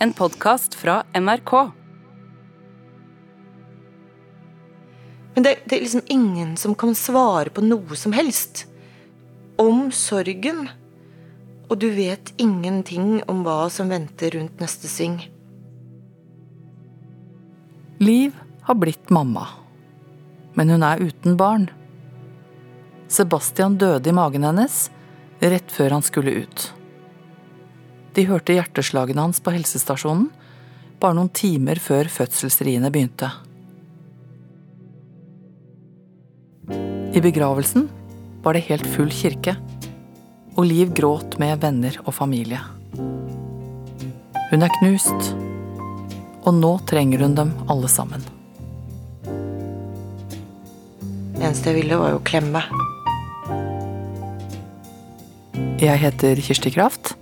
En podkast fra NRK. Men det, det er liksom ingen som kan svare på noe som helst om sorgen. Og du vet ingenting om hva som venter rundt neste sving. Liv har blitt mamma, men hun er uten barn. Sebastian døde i magen hennes rett før han skulle ut. De hørte hjerteslagene hans på helsestasjonen bare noen timer før fødselsriene begynte. I begravelsen var det helt full kirke, og Liv gråt med venner og familie. Hun er knust, og nå trenger hun dem alle sammen. Det eneste jeg ville, var jo å klemme. Jeg heter Kirsti Kraft.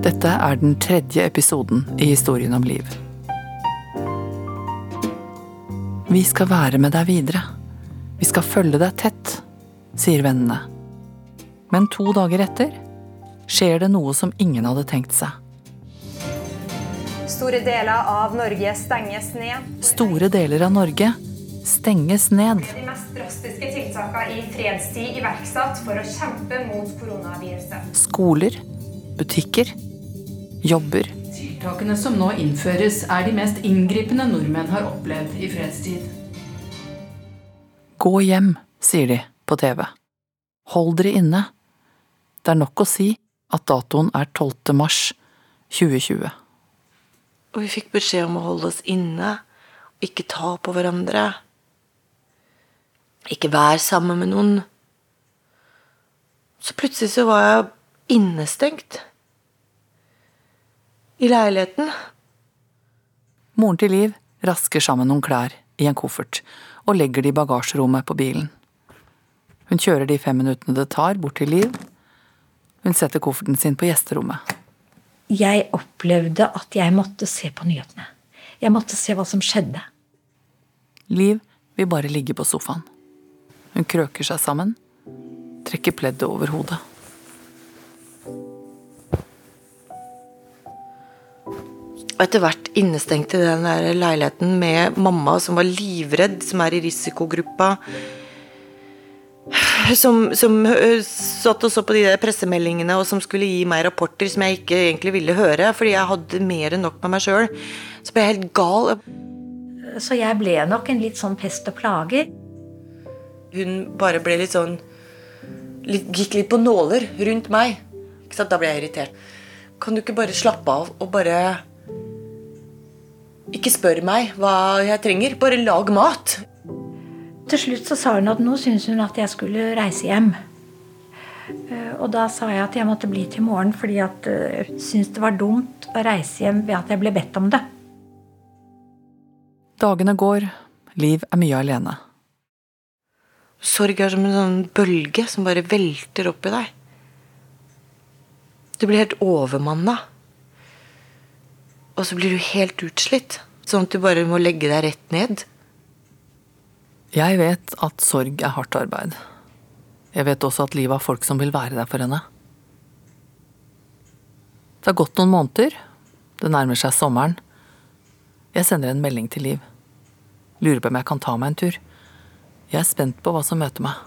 Dette er den tredje episoden i Historien om liv. Vi skal være med deg videre. Vi skal følge deg tett, sier vennene. Men to dager etter skjer det noe som ingen hadde tenkt seg. Store deler av Norge stenges ned. Store deler av Norge stenges ned. De mest drastiske tiltakene i fredstid iverksatt for å kjempe mot koronaviruset. Skoler, butikker, jobber. Tiltakene som nå innføres, er de mest inngripende nordmenn har opplevd i fredstid. Gå hjem, sier de på TV. Hold dere inne. Det er nok å si at datoen er 12. mars 2020. Og vi fikk beskjed om å holde oss inne, og ikke ta på hverandre. Ikke vær sammen med noen. Så plutselig så var jeg innestengt. I leiligheten. Moren til Liv rasker sammen noen klær i en koffert og legger det i bagasjerommet på bilen. Hun kjører de fem minuttene det tar, bort til Liv. Hun setter kofferten sin på gjesterommet. Jeg opplevde at jeg måtte se på nyhetene. Jeg måtte se hva som skjedde. Liv vil bare ligge på sofaen. Hun krøker seg sammen, trekker pleddet over hodet. Og etter hvert innestengt i den der leiligheten med mamma som var livredd, som er i risikogruppa. Som, som øh, satt og så på de der pressemeldingene og som skulle gi meg rapporter som jeg ikke egentlig ville høre, fordi jeg hadde mer enn nok med meg sjøl. Så ble jeg helt gal. Så jeg ble nok en litt sånn pest og plager. Hun bare ble litt sånn litt, Gikk litt på nåler rundt meg. Ikke sant? Da ble jeg irritert. Kan du ikke bare slappe av og bare Ikke spør meg hva jeg trenger. Bare lag mat. Til slutt så sa hun at nå syntes hun at jeg skulle reise hjem. Eh, Og da sa jeg at jeg måtte bli til morgen fordi at eh, jeg syntes det var dumt å reise hjem ved at jeg ble bedt om det. Dagene går, Liv er mye alene. Sorg er som en sånn bølge som bare velter opp i deg. Du blir helt overmanna. Og så blir du helt utslitt. Sånn at du bare må legge deg rett ned. Jeg vet at sorg er hardt arbeid. Jeg vet også at livet har folk som vil være der for henne. Det har gått noen måneder. Det nærmer seg sommeren. Jeg sender en melding til Liv. Lurer på om jeg kan ta meg en tur. Jeg er spent på hva som møter meg.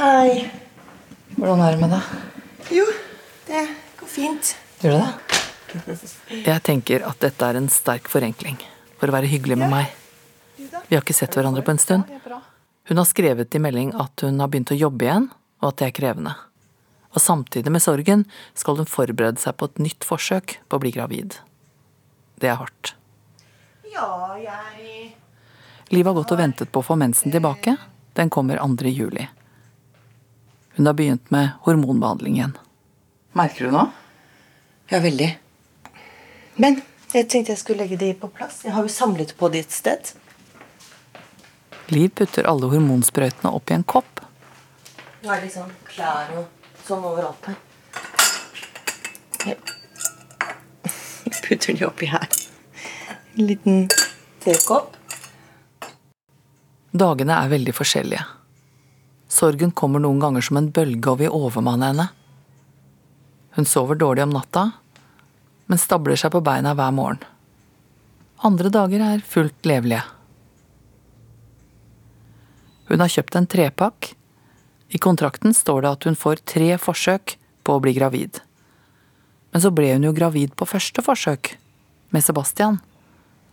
Hei. Hvordan er det med deg? Jo, det går fint. Gjør det det? Jeg tenker at dette er en sterk forenkling for å være hyggelig med meg. Vi har ikke sett hverandre på en stund. Hun har skrevet i melding at hun har begynt å jobbe igjen, og at det er krevende. Og samtidig med sorgen skal hun forberede seg på et nytt forsøk på å bli gravid. Det er hardt. Ja, jeg Liv har gått og ventet på å få mensen tilbake. Den kommer 2. juli. Hun har begynt med hormonbehandling igjen. Merker du noe? Ja, veldig. Men jeg tenkte jeg skulle legge de på plass. Jeg har jo samlet på de et sted. Liv putter alle hormonsprøytene opp i en kopp. Nå er det liksom klær og sånn overalt her. Jeg putter de oppi her. En liten tekopp. Dagene er veldig forskjellige. Sorgen kommer noen ganger som en bølge og vil overmanne henne. Hun sover dårlig om natta, men stabler seg på beina hver morgen. Andre dager er fullt levelige. Hun har kjøpt en trepakk. I kontrakten står det at hun får tre forsøk på å bli gravid. Men så ble hun jo gravid på første forsøk, med Sebastian,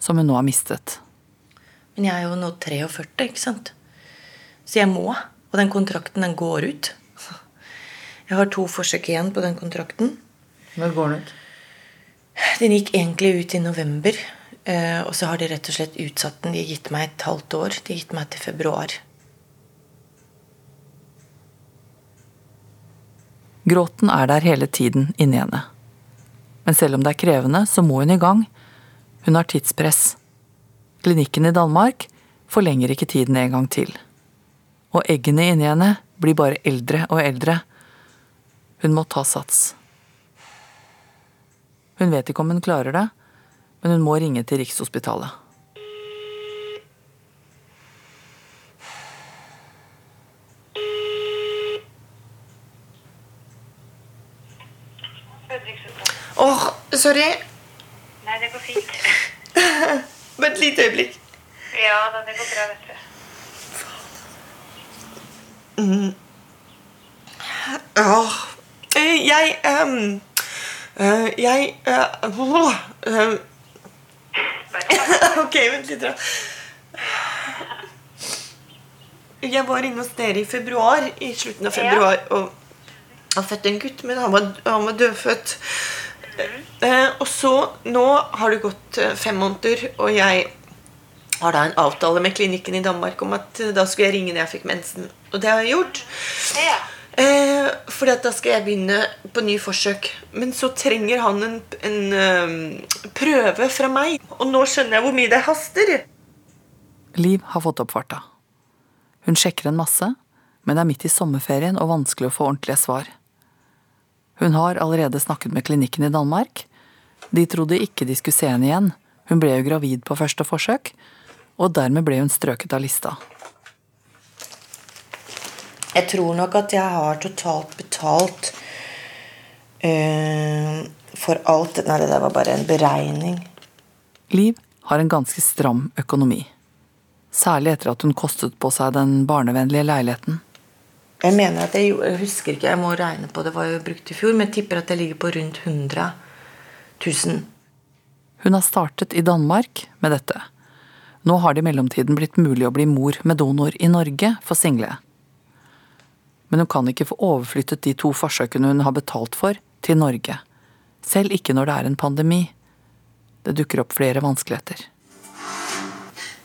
som hun nå har mistet. Men jeg er jo nå 43, ikke sant? Så jeg må. Og den kontrakten, den går ut. Jeg har to forsøk igjen på den kontrakten. Når går den ut? Den gikk egentlig ut i november. eh, Og så har de rett og slett utsatt den. De har gitt meg et halvt år. De har gitt meg til februar. Gråten er der hele tiden inni henne. Men selv om det er krevende, så må hun i gang. Hun har tidspress. Klinikken i Danmark forlenger ikke tiden en gang til. Og eggene inni henne blir bare eldre og eldre. Hun må ta sats. Hun vet ikke om hun klarer det, men hun må ringe til Rikshospitalet. Åh, sorry. Nei, det går fint. Bare et lite øyeblikk. Ja da, det går bra, vet du. Åh, Ja jeg um, Jeg uh, eh, Ok, vent litt. da. Jeg var inne hos dere i februar, i slutten av februar, og har født en gutt, men han var, han var dødfødt. Eh, og så, nå har det gått fem måneder, og jeg har da en avtale med klinikken i Danmark om at eh, da skulle jeg ringe når jeg fikk mensen. Og det har jeg gjort. Ja. Eh, fordi at da skal jeg begynne på ny forsøk. Men så trenger han en, en um, prøve fra meg. Og nå skjønner jeg hvor mye det haster. Liv har fått opp farta. Hun sjekker en masse, men det er midt i sommerferien og vanskelig å få ordentlige svar. Hun har allerede snakket med klinikken i Danmark. De trodde ikke de skulle se henne igjen. Hun ble jo gravid på første forsøk, og dermed ble hun strøket av lista. Jeg tror nok at jeg har totalt betalt uh, for alt Nei, det der var bare en beregning. Liv har en ganske stram økonomi. Særlig etter at hun kostet på seg den barnevennlige leiligheten. Jeg mener at jeg, jeg husker ikke, jeg må regne på det, var jo brukt i fjor, men jeg tipper at jeg ligger på rundt 100 000. Hun har startet i Danmark med dette. Nå har det i mellomtiden blitt mulig å bli mor med donor i Norge for single. Men hun kan ikke få overflyttet de to forsøkene hun har betalt for, til Norge. Selv ikke når det er en pandemi. Det dukker opp flere vanskeligheter.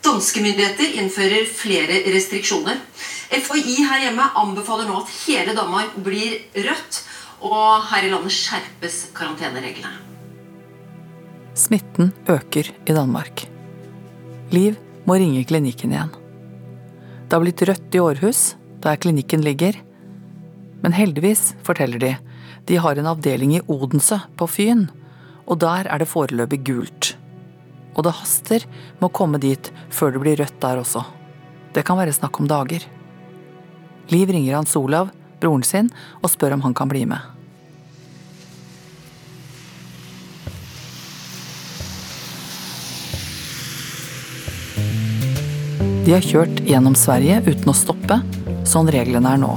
Danske myndigheter innfører flere restriksjoner. FHI her hjemme anbefaler nå at hele Danmark blir rødt, og her i landet skjerpes karantenereglene. Smitten øker i Danmark. Liv må ringe klinikken igjen. Det har blitt rødt i Århus, der klinikken ligger. Men heldigvis, forteller de, de har en avdeling i Odense, på Fyn, og der er det foreløpig gult. Og det haster med å komme dit før det blir rødt der også. Det kan være snakk om dager. Liv ringer Hans Olav, broren sin, og spør om han kan bli med. De har kjørt gjennom Sverige uten å stoppe, sånn reglene er nå.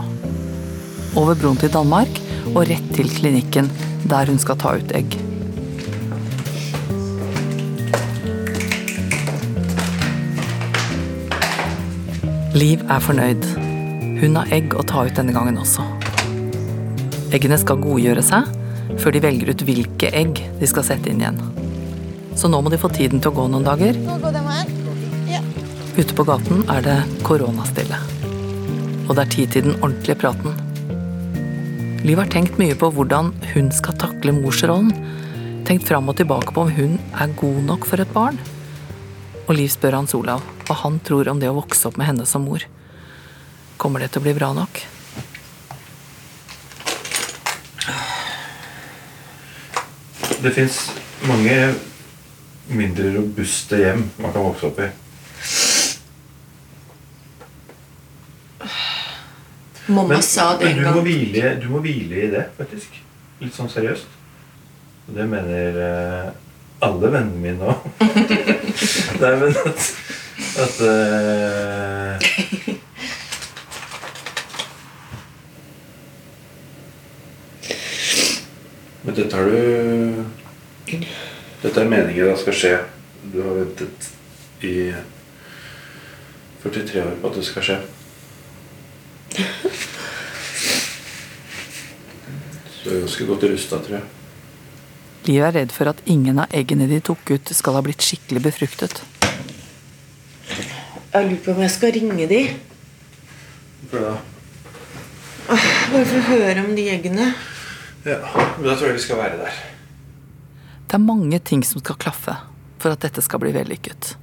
Over broen til Danmark og rett til klinikken der hun skal ta ut egg. Liv er fornøyd. Hun har egg å ta ut denne gangen også. Eggene skal godgjøre seg før de velger ut hvilke egg de skal sette inn igjen. Så nå må de få tiden til å gå noen dager. Ute på gaten er det koronastille. Og det er tid til den ordentlige praten. Liv har tenkt mye på hvordan hun skal takle morsrollen. Tenkt fram og tilbake på om hun er god nok for et barn. Og Liv spør Hans Olav hva han tror om det å vokse opp med henne som mor. Kommer det til å bli bra nok? Det fins mange mindre robuste hjem man kan vokse opp i. Mamma Men, sa det en du må, gang. hvile, du må hvile i det, faktisk. Litt sånn seriøst. Og det mener uh, alle vennene mine nå. Nei, men at, at uh, Men dette har du Dette er meningen det skal skje. Du har ventet i 43 år på at det skal skje. Så du er ganske godt rusta, tror jeg. Liv er redd for at ingen av eggene de tok ut, skal ha blitt skikkelig befruktet. Jeg lurer på om jeg skal ringe de. For da Bare for å høre om de eggene. Ja, men da tror jeg vi skal være der. Det er mange ting som skal klaffe for at dette skal bli vellykket.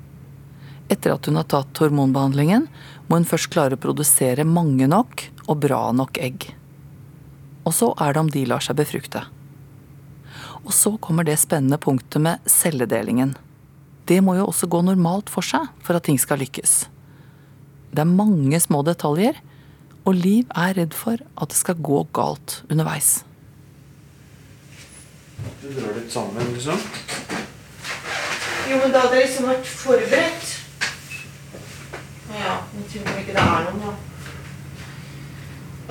Etter at hun har tatt hormonbehandlingen, må hun først klare å produsere mange nok og bra nok egg. Og så er det om de lar seg befrukte. Og så kommer det spennende punktet med celledelingen. Det må jo også gå normalt for seg for at ting skal lykkes. Det er mange små detaljer, og Liv er redd for at det skal gå galt underveis. Du drar litt sammen, liksom. Jo, men da hadde jeg liksom vært forberedt. Ja, jeg tror ikke det er noen, da.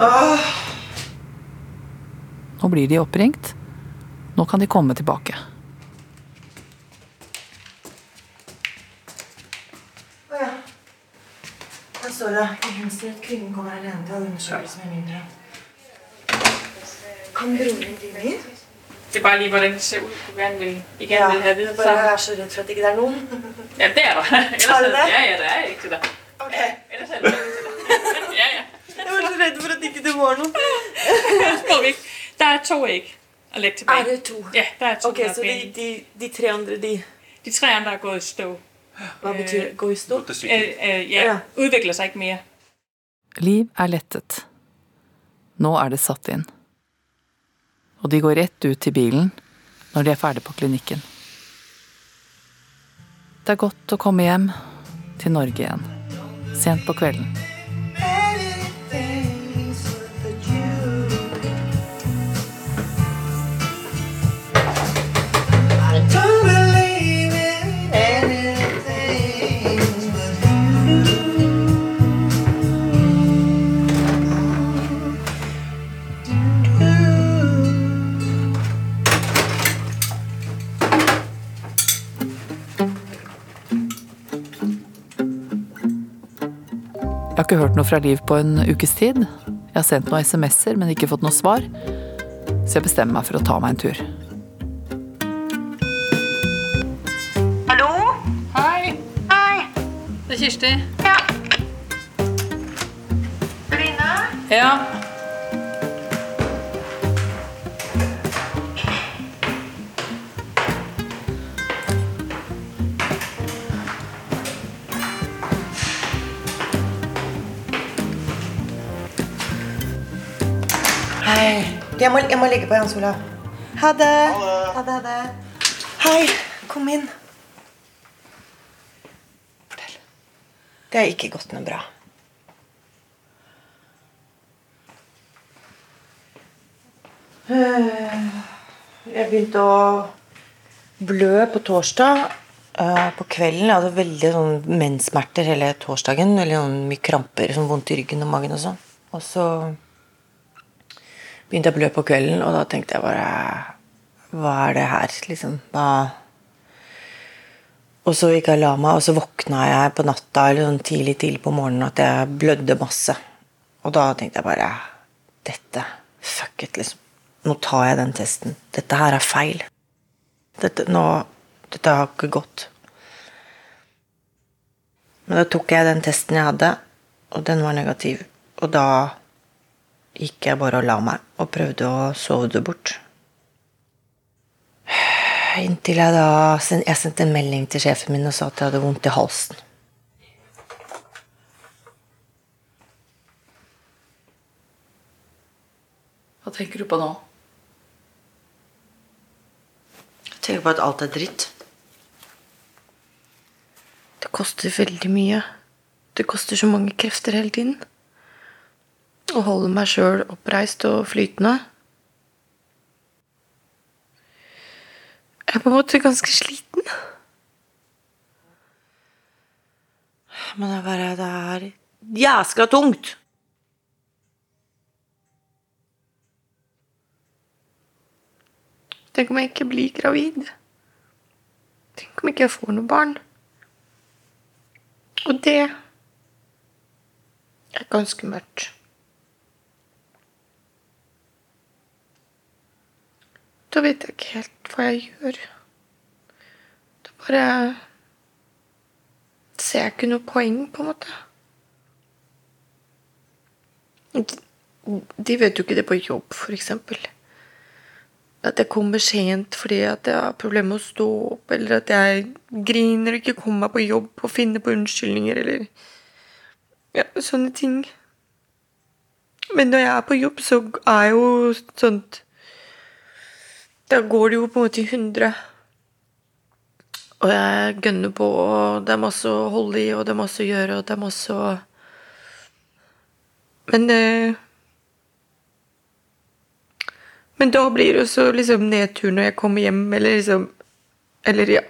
Åh, Nå blir de oppringt. Nå kan de komme tilbake. å ja. Her står det hensynet at kvinnen kommer alene til undersøkelse med mindre. Kan broren din bli med? Det er bare lige, hvordan det ser ud. Du vil, I Ja, vil have videre bare jeg er så redd for at ikke det er noen. Ja, det er der. Ellers Er det det? Ja, ja, der er ikke til dig. Ok. Ellers er det ikke til dig. Ja, ja. Jeg var så ikke det er to æg at lægge tilbage. Er det to? Ja, der er to. Ok, er så de, de, de tre andre, de De tre andre er gået i stå. Hva betyr gå i stå? Øh, øh, ja, Ja. udvikler sig ikke mer. Liv er lettet. Nå er det satt inn. Og de går rett ut til bilen når de er ferdig på klinikken. Det er godt å komme hjem til Norge igjen. Sent på kvelden. Ikke hørt noe fra Liv på en ukes tid. Jeg har sendt noen SMS-er, men ikke fått noe svar. Så jeg bestemmer meg for å ta meg en tur. Hallo? Hei. Hei. det er Kirsti. Ja. Line? Ja. Jeg må, jeg må legge på Jans Olav. Ha det. Ha det, ha det. Hei. Kom inn. Fortell. Det har ikke gått noe bra. Eh, Jeg begynte å blø på torsdag. eh, På kvelden. Jeg hadde veldig sånn menssmerter hele torsdagen. Veldig sånn mye kramper, sånn vondt i ryggen og magen og sånn. Og så begynte jeg å blø på kvelden, og da tenkte jeg bare Hva er det her, liksom? Hva Og så gikk jeg og la meg, og så våkna jeg på natta eller sånn tidlig tidlig på morgenen at jeg blødde masse. Og da tenkte jeg bare Dette Fuck it, liksom. Nå tar jeg den testen. Dette her er feil. Dette, nå, dette har ikke gått. Men da tok jeg den testen jeg hadde, og den var negativ. Og da gikk jeg bare og la meg og prøvde å sove det bort. Inntil jeg da Jeg sendte en melding til sjefen min og sa at jeg hadde vondt i halsen. Hva tenker du på nå? Jeg tenker på at alt er dritt. Det koster veldig mye. Det koster så mange krefter hele tiden. Og holde meg sjøl oppreist og flytende. Jeg er på en måte ganske sliten. Men det er bare Det er jæskla tungt. Tenk om jeg ikke blir gravid. Tenk om ikke jeg får noe barn. Og det er ganske mørkt. Da vet jeg ikke helt hva jeg gjør. Da bare ser jeg ikke noe poeng, på en måte. De, vet jo ikke det på jobb, eksempel. At jeg kommer sent fordi at jeg har problemer med å stå opp, eller at jeg griner og ikke kommer meg på jobb og finner på unnskyldninger, eller ja, sånne ting. Men når jeg er på jobb, så er jo sånt Da går det jo på en måte i hundre. Og jeg gønner på, og det er masse å holde i, og det er masse å gjøre, og det er masse å Men eh, Men da blir det også liksom nedtur når jeg kommer hjem, eller liksom Eller ja.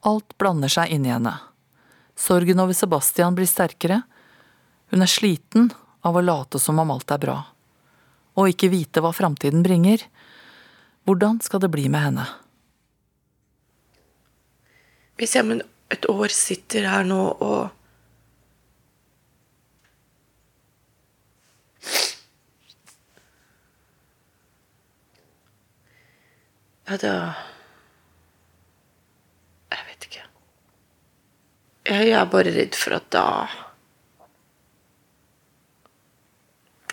Alt blander seg inn i henne. Sorgen over Sebastian blir sterkere. Hun er sliten av å late som om alt er bra. Og ikke vite hva framtiden bringer. Hvordan skal det bli med henne? Hvis jeg om et år sitter her nå og Ja, da Jeg vet ikke. Jeg er bare redd for at da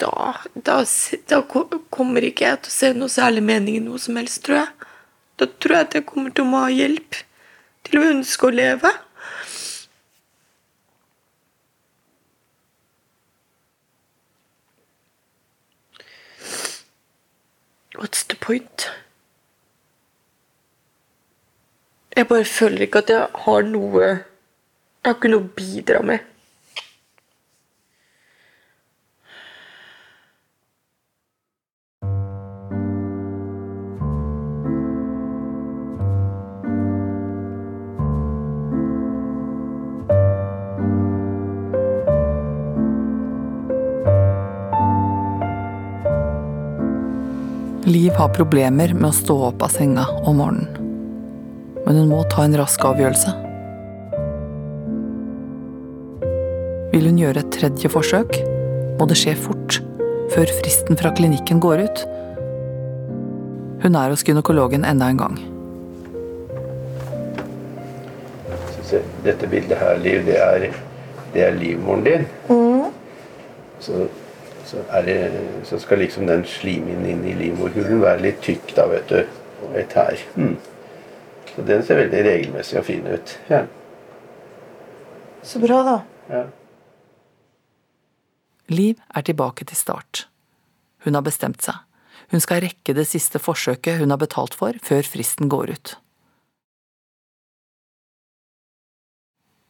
Da, da, da kommer ikke jeg til å se noe særlig mening i noe som helst, tror jeg. Da tror jeg at jeg kommer til å må ha hjelp til å ønske å leve. What's the point? Jeg bare føler ikke at jeg har noe Jeg har ikke noe å bidra med. Liv har problemer med å stå opp av senga om morgenen. Men hun må ta en rask avgjørelse. Vil hun gjøre et tredje forsøk, må det skje fort, før fristen fra klinikken går ut. Hun er hos gynekologen enda en gang. Dette bildet her, Liv, det er, det er livmoren din. Så, så, er det, så skal liksom den slimhinnen inn i livmorhulen være litt tykk, da, vet du. Og et her. Mm. Så den ser veldig regelmessig og fin ut. Ja. Så bra, da. ja. Liv er tilbake til start. Hun har bestemt seg. Hun skal rekke det siste forsøket hun har betalt for, før fristen går ut.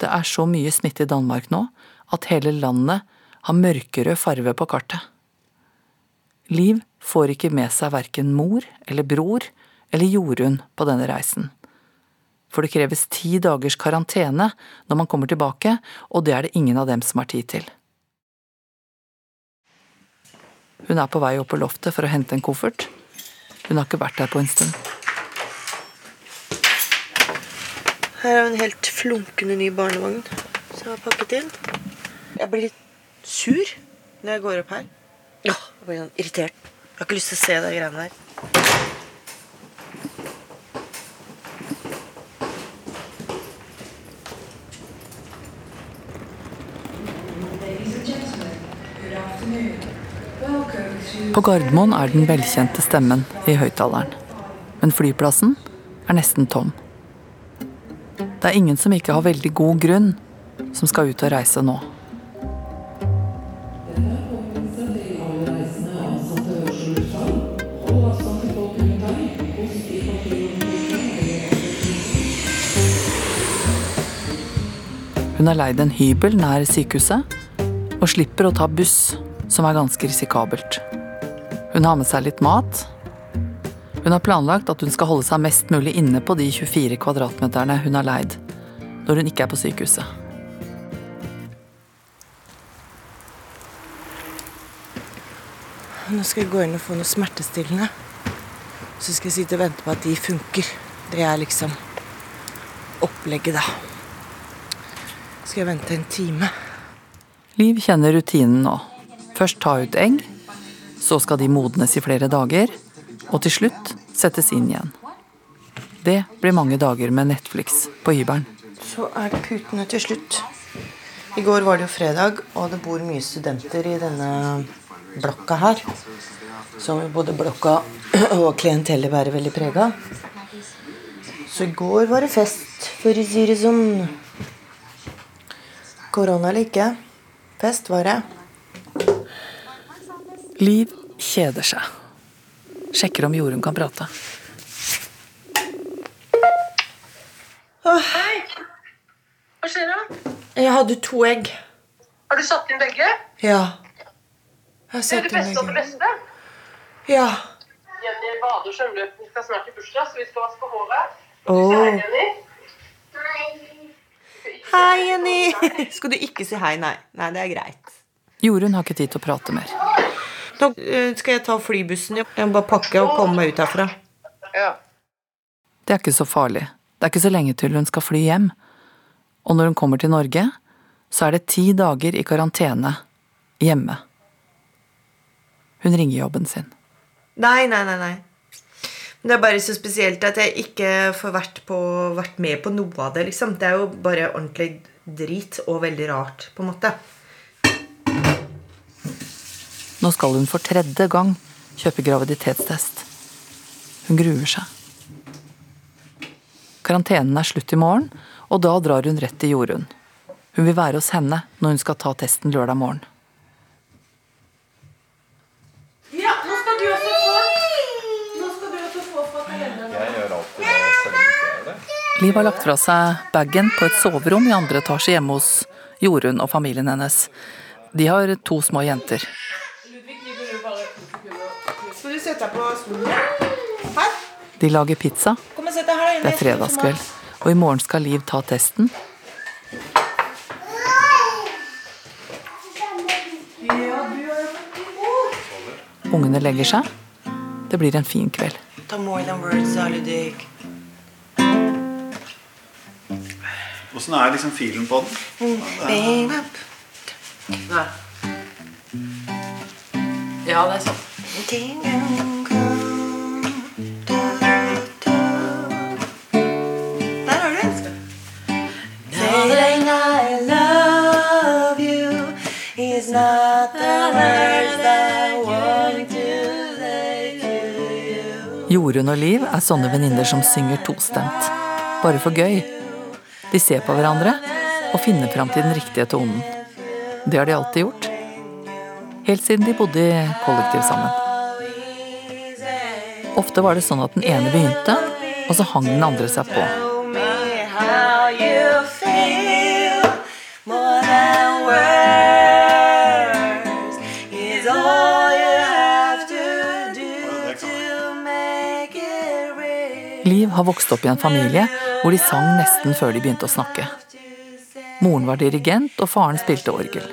Det er så mye smitte i Danmark nå at hele landet har mørkerød farve på kartet. Liv får ikke med seg verken mor eller bror eller Jorunn på denne reisen. For det kreves ti dagers karantene når man kommer tilbake, og det er det ingen av dem som har tid til. Hun er på vei opp på loftet for å hente en koffert. Hun har ikke vært der på en stund. Her er en helt flunkende ny barnevogn som har pakket inn. Jeg blir litt sur når jeg går opp her. Ja, jeg blir sånn irritert. Jeg har ikke lyst til å se de greiene der. På Gardermoen er den velkjente stemmen i høyttaleren. Men flyplassen er nesten tom. Det er ingen som ikke har veldig god grunn, som skal ut og reise nå. Hun har leid en hybel nær sykehuset, Og slipper å ta buss, som er ganske risikabelt. Hun har med seg litt mat. Hun har planlagt at hun skal holde seg mest mulig inne på de 24 kvadratmeterne hun har leid, når hun ikke er på sykehuset. Nå skal jeg gå inn og få noe smertestillende. Så skal jeg sitte og vente på at de funker. Det er liksom opplegget, da. Skal jeg vente en time. Liv kjenner rutinen nå. Først ta ut egg, så skal de modnes i flere dager, og til slutt settes inn igjen. Det blir mange dager med Netflix på hybelen. Så er det putene til slutt. I går var det jo fredag, og det bor mye studenter i denne blokka her. Som både blokka og klientellet bærer veldig preg av. Så i går var det fest, for å si det sånn. Korona eller ikke. Fest var det. Liv kjeder seg. Sjekker om Jorunn kan prate. Hei. Hva skjer da? Jeg hadde to egg. Har du satt inn begge? Ja. Jeg har Er satt det inn beste av det beste? Ja. Jenny bader, du. Vi skal snart i bursdag, så vi skal vaske håret. Åh. Hei, Jenny. Hei, Jenny. Skal du ikke si hei? Nei. Nei, det er greit. Jorunn har ikke tid til å prate mer. Nå eh, skal jeg ta flybussen. Jeg må bare pakke og komme meg ut herfra. Ja. Det er ikke så farlig. Det er ikke så lenge til hun skal fly hjem. Og når hun kommer til Norge, så er det ti dager i karantene hjemme. Hun ringer jobben sin. Nei, nei, nei. nei. Det er bare så spesielt at jeg ikke får vært, på, vært med på noe av det. liksom. Det er jo bare ordentlig drit og veldig rart, på en måte. Nå skal hun for tredje gang kjøpe graviditetstest. Hun gruer seg. Karantenen er slutt i morgen, og da drar hun rett til Jorunn. Hun vil være hos henne når hun skal ta testen lørdag morgen. Ja, nå skal du også få. Nå skal du også få fra kalenderen. Jeg gjør alltid det selv om jeg ikke gjør det. Liv har lagt fra seg bagen på et soverom i andre etasje hjemme hos Jorunn og familien hennes. De har to små jenter. De lager pizza. Det er fredagskveld, og i morgen skal Liv ta testen. Ungene legger seg. Det blir en fin kveld. Åssen er liksom filen på den? Bing. Ja, det er sånn. Der har du den. Saying I love you is not the words I want to say to you. Jorunn og Liv er sånne venninner som synger tostemt. Bare for gøy. De ser på hverandre og finner fram til den riktige tonen. Det har de alltid gjort. Helt siden de bodde i kollektiv sammen. Ofte var det sånn at den ene begynte, og så hang den andre seg på. Liv har vokst opp i en familie hvor de sang nesten før de begynte å snakke. Moren var dirigent, og faren spilte orgel.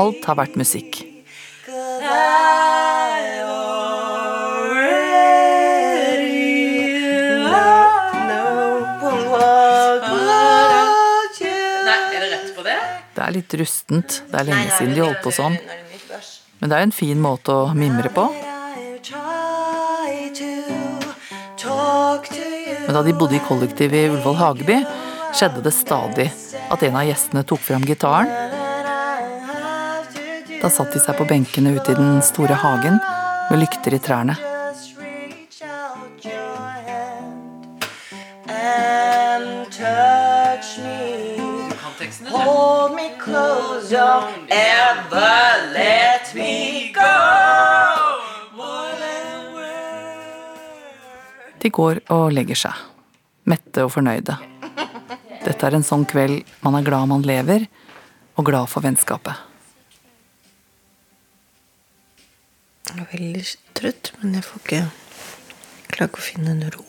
Alt har vært musikk. Er? Det er litt rustent. Det er lenge siden de holdt på sånn. Men det er en fin måte å mimre på. Men da de bodde i kollektiv i Ullevål Hageby, skjedde det stadig at en av gjestene tok fram gitaren. Da satt de seg på benkene ute i den store hagen med lykter i trærne. Går og legger seg, mette og fornøyde. Dette er en sånn kveld man er glad man lever, og glad for vennskapet. Jeg er veldig trøtt, men jeg får ikke klare å finne en ro.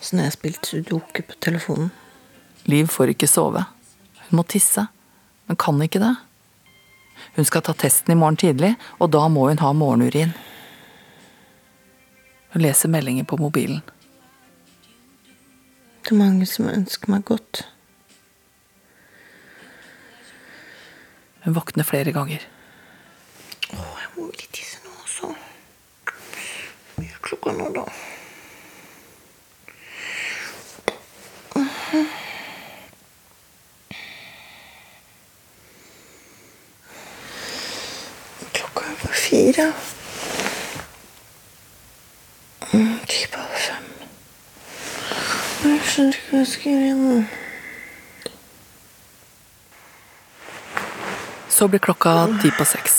Så har jeg spilt sudoku på telefonen Liv får ikke sove. Hun må tisse, men kan ikke det. Hun skal ta testen i morgen tidlig, og da må hun ha morgenurin. Hun leser meldinger på mobilen. Det er mange som ønsker meg godt. Hun våkner flere ganger. Å, jeg må vel tisse nå også. Hvor er klokka nå, da? Klokka er bare fire. Mm, Ti på halv fem. Jeg skjønner ikke hva jeg skal gjøre nå. Så blir klokka ti på seks.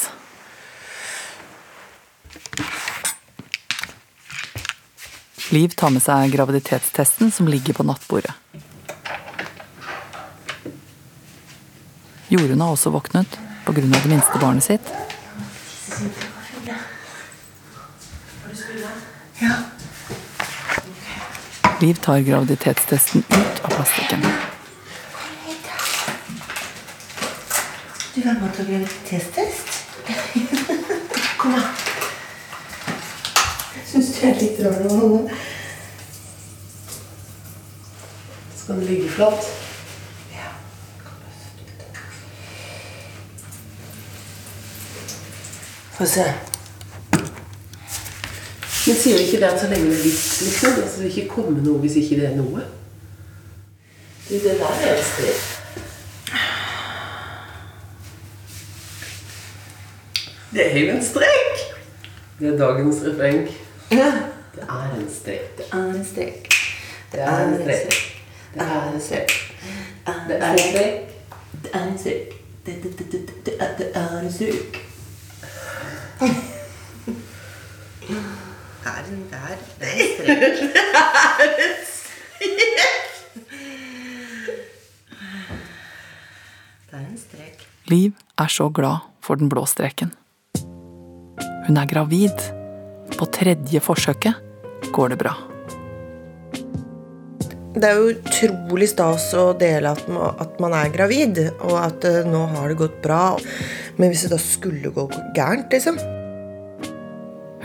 Liv tar med seg graviditetstesten som ligger på nattbordet. Jorunn har også våknet pga. det minste barnet sitt. Liv tar graviditetstesten ut av plastikken. Du kan bare ta graviditetstest? Kom da. Syns du er litt rar nå? Skal den ligge flatt? Få se. Sier ikke det at så lenge det er litt, liksom? Altså, det vil ikke komme noe hvis ikke det er noe? Du, det der er en strek. Det er jo en strek! Det er dagens refreng. Ja. Det er en strek. Det er en strek. Det er en strek. Det er en strek. Det er en strek. Det er en strek. Er- det er en strek. Det er en, det er, en strek. Det er en strek. Det er en strek. Liv er så glad for den blå streken. Hun er gravid. På tredje forsøket går det bra. Det er jo utrolig stas å dele at man, at man er gravid, og at eh, nå har det gått bra. Men hvis det da skulle gå gærent, liksom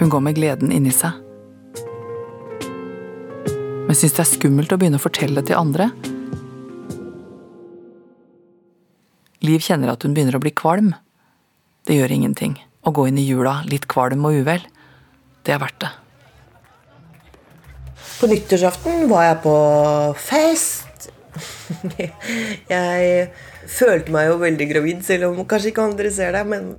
Hun går med gleden inni seg. Men syns det er skummelt å begynne å fortelle til andre. Liv kjenner at hun begynner å bli kvalm. Det gjør ingenting. Å gå inn i jula litt kvalm og uvel, det er verdt det. På nyttårsaften var jeg på fest. Jeg følte meg jo veldig gravid, selv om kanskje ikke andre ser det. Men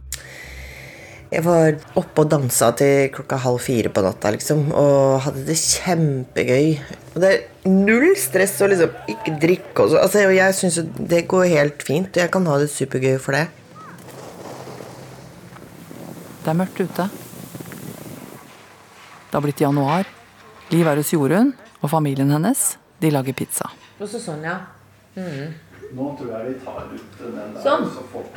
jeg var oppe og dansa til klokka halv fire på natta, liksom. Og hadde det kjempegøy. Og det er null stress å liksom ikke drikke også. Altså, jeg syns jo det går helt fint. og Jeg kan ha det supergøy for det. Det er mørkt ute. Det har blitt januar. Liv er hos Jorunn, og familien hennes de lager pizza. Og så sånn, ja. Mm. Nå tror jeg vi tar ut den der. Sånn. Så folk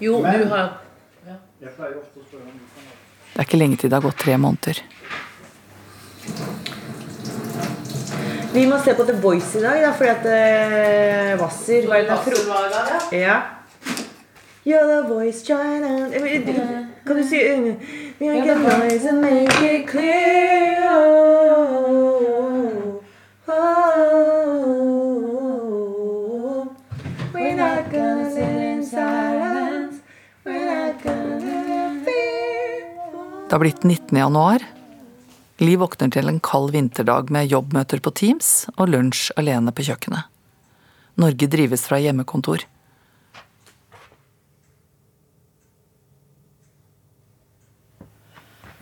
Jo, Men- du har Det er ikke lenge til det har gått tre måneder. Vi må se på The Voice i dag, da, fordi at uh, Hvasser var en. Ja. You're the voice, China Kan du si uh, Make a noise and make it clear oh, oh, Det har blitt 19. januar. Liv våkner til en kald vinterdag med jobbmøter på Teams og lunsj alene på kjøkkenet. Norge drives fra hjemmekontor.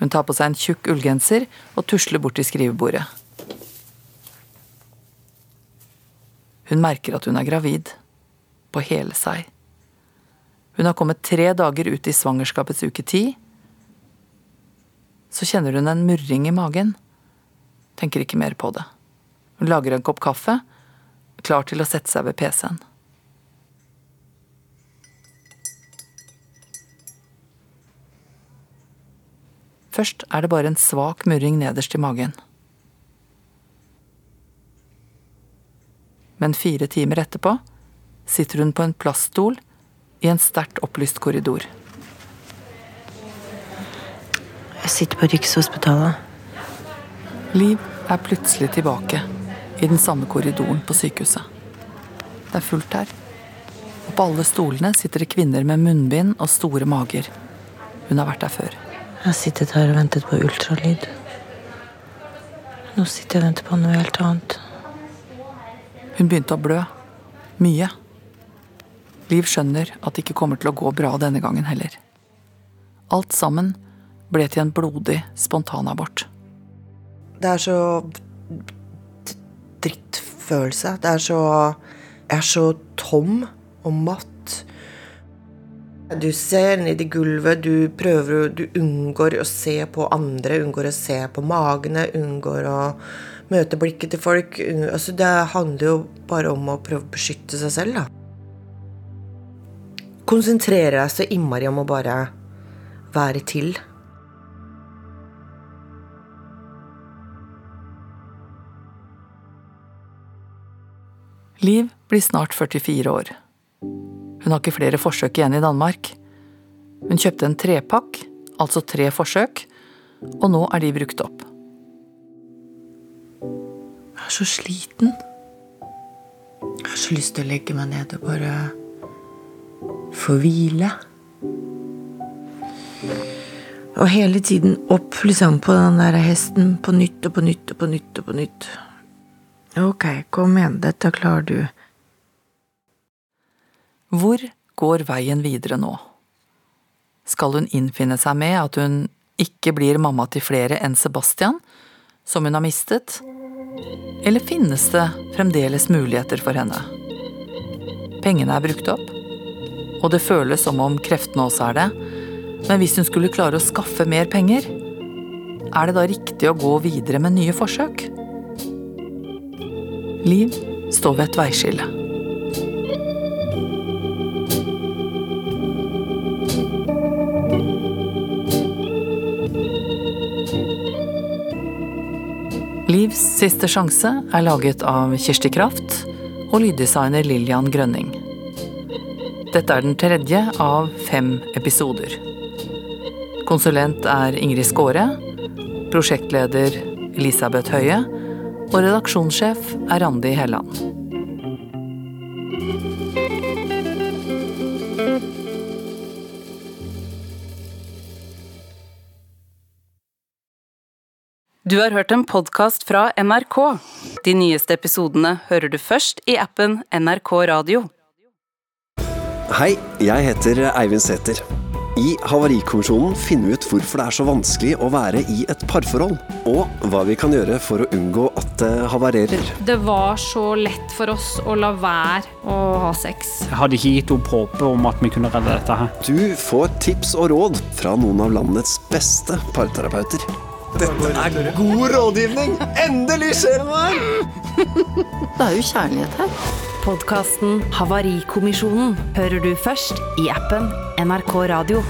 Hun tar på seg en tjukk ullgenser og tusler bort til skrivebordet. Hun merker at hun er gravid. På hele seg. Hun har kommet tre dager ut i svangerskapets uke ti. Så kjenner hun en murring i magen. Tenker ikke mer på det. Hun lager en kopp kaffe, klar til å sette seg ved PC-en. Først er det bare en svak murring nederst i magen. Men fire timer etterpå sitter hun på en plaststol i en sterkt opplyst korridor. Jeg sitter på Rikshospitalet. Liv er plutselig tilbake i den samme korridoren på sykehuset. Det er fullt her. Og på alle stolene sitter det kvinner med munnbind og store mager. Hun har vært der før. Jeg har sittet her og ventet på ultralyd. Nå sitter jeg og venter på noe helt annet. Hun begynte å blø. Mye. Liv skjønner at det ikke kommer til å gå bra denne gangen heller. Alt sammen ble til en blodig spontanabort. Det er så drittfølelse. Det er så Jeg er så tom og matt. Du ser ned i gulvet, du prøver Du unngår å se på andre, unngår å se på magene, unngår å møte blikket til folk. Altså, det handler jo bare om å prøve å beskytte seg selv, da. Konsentrere deg så innmari om å bare være til. Liv blir snart 44 år. Hun har ikke flere forsøk igjen i Danmark. Hun kjøpte en trepakk, altså tre forsøk, og nå er de brukt opp. Jeg er så sliten. Jeg har så lyst til å legge meg ned og bare få hvile. Og hele tiden opp liksom på den der hesten på nytt og på nytt og på nytt og på nytt. Ok, kom igjen, dette klarer du. Hvor går veien videre nå? Skal hun innfinne seg med at hun ikke blir mamma til flere enn Sebastian, som hun har mistet? Eller finnes det fremdeles muligheter for henne? Pengene er brukt opp, og det føles som om kreftene også er det. Men hvis hun skulle klare å skaffe mer penger, er det da riktig å gå videre med nye forsøk? Liv står ved et veiskille. Livs siste sjanse er laget av Kirsti Kraft og lyddesigner Lillian Grønning. Dette er den tredje av fem episoder. Konsulent er Ingrid Skåre, prosjektleder Elisabeth Høie og redaksjonssjef er Randi Helland. Du har hørt en podkast fra NRK. De nyeste episodene hører du først i appen NRK Radio. Hei, jeg heter Eivind Sæther. I Havarikommisjonen finner vi ut hvorfor det er så vanskelig å være i et parforhold, og hva vi kan gjøre for å unngå at det havarerer. Det var så lett for oss å la være å ha sex. Jeg hadde ikke gitt opp håpet om at vi kunne redde dette her. Du får tips og råd fra noen av landets beste parterapeuter. Dette er god rådgivning! Endelig skjer det noe! Det er jo kjærlighet her. Podkasten Havarikommisjonen hører du først i appen NRK Radio.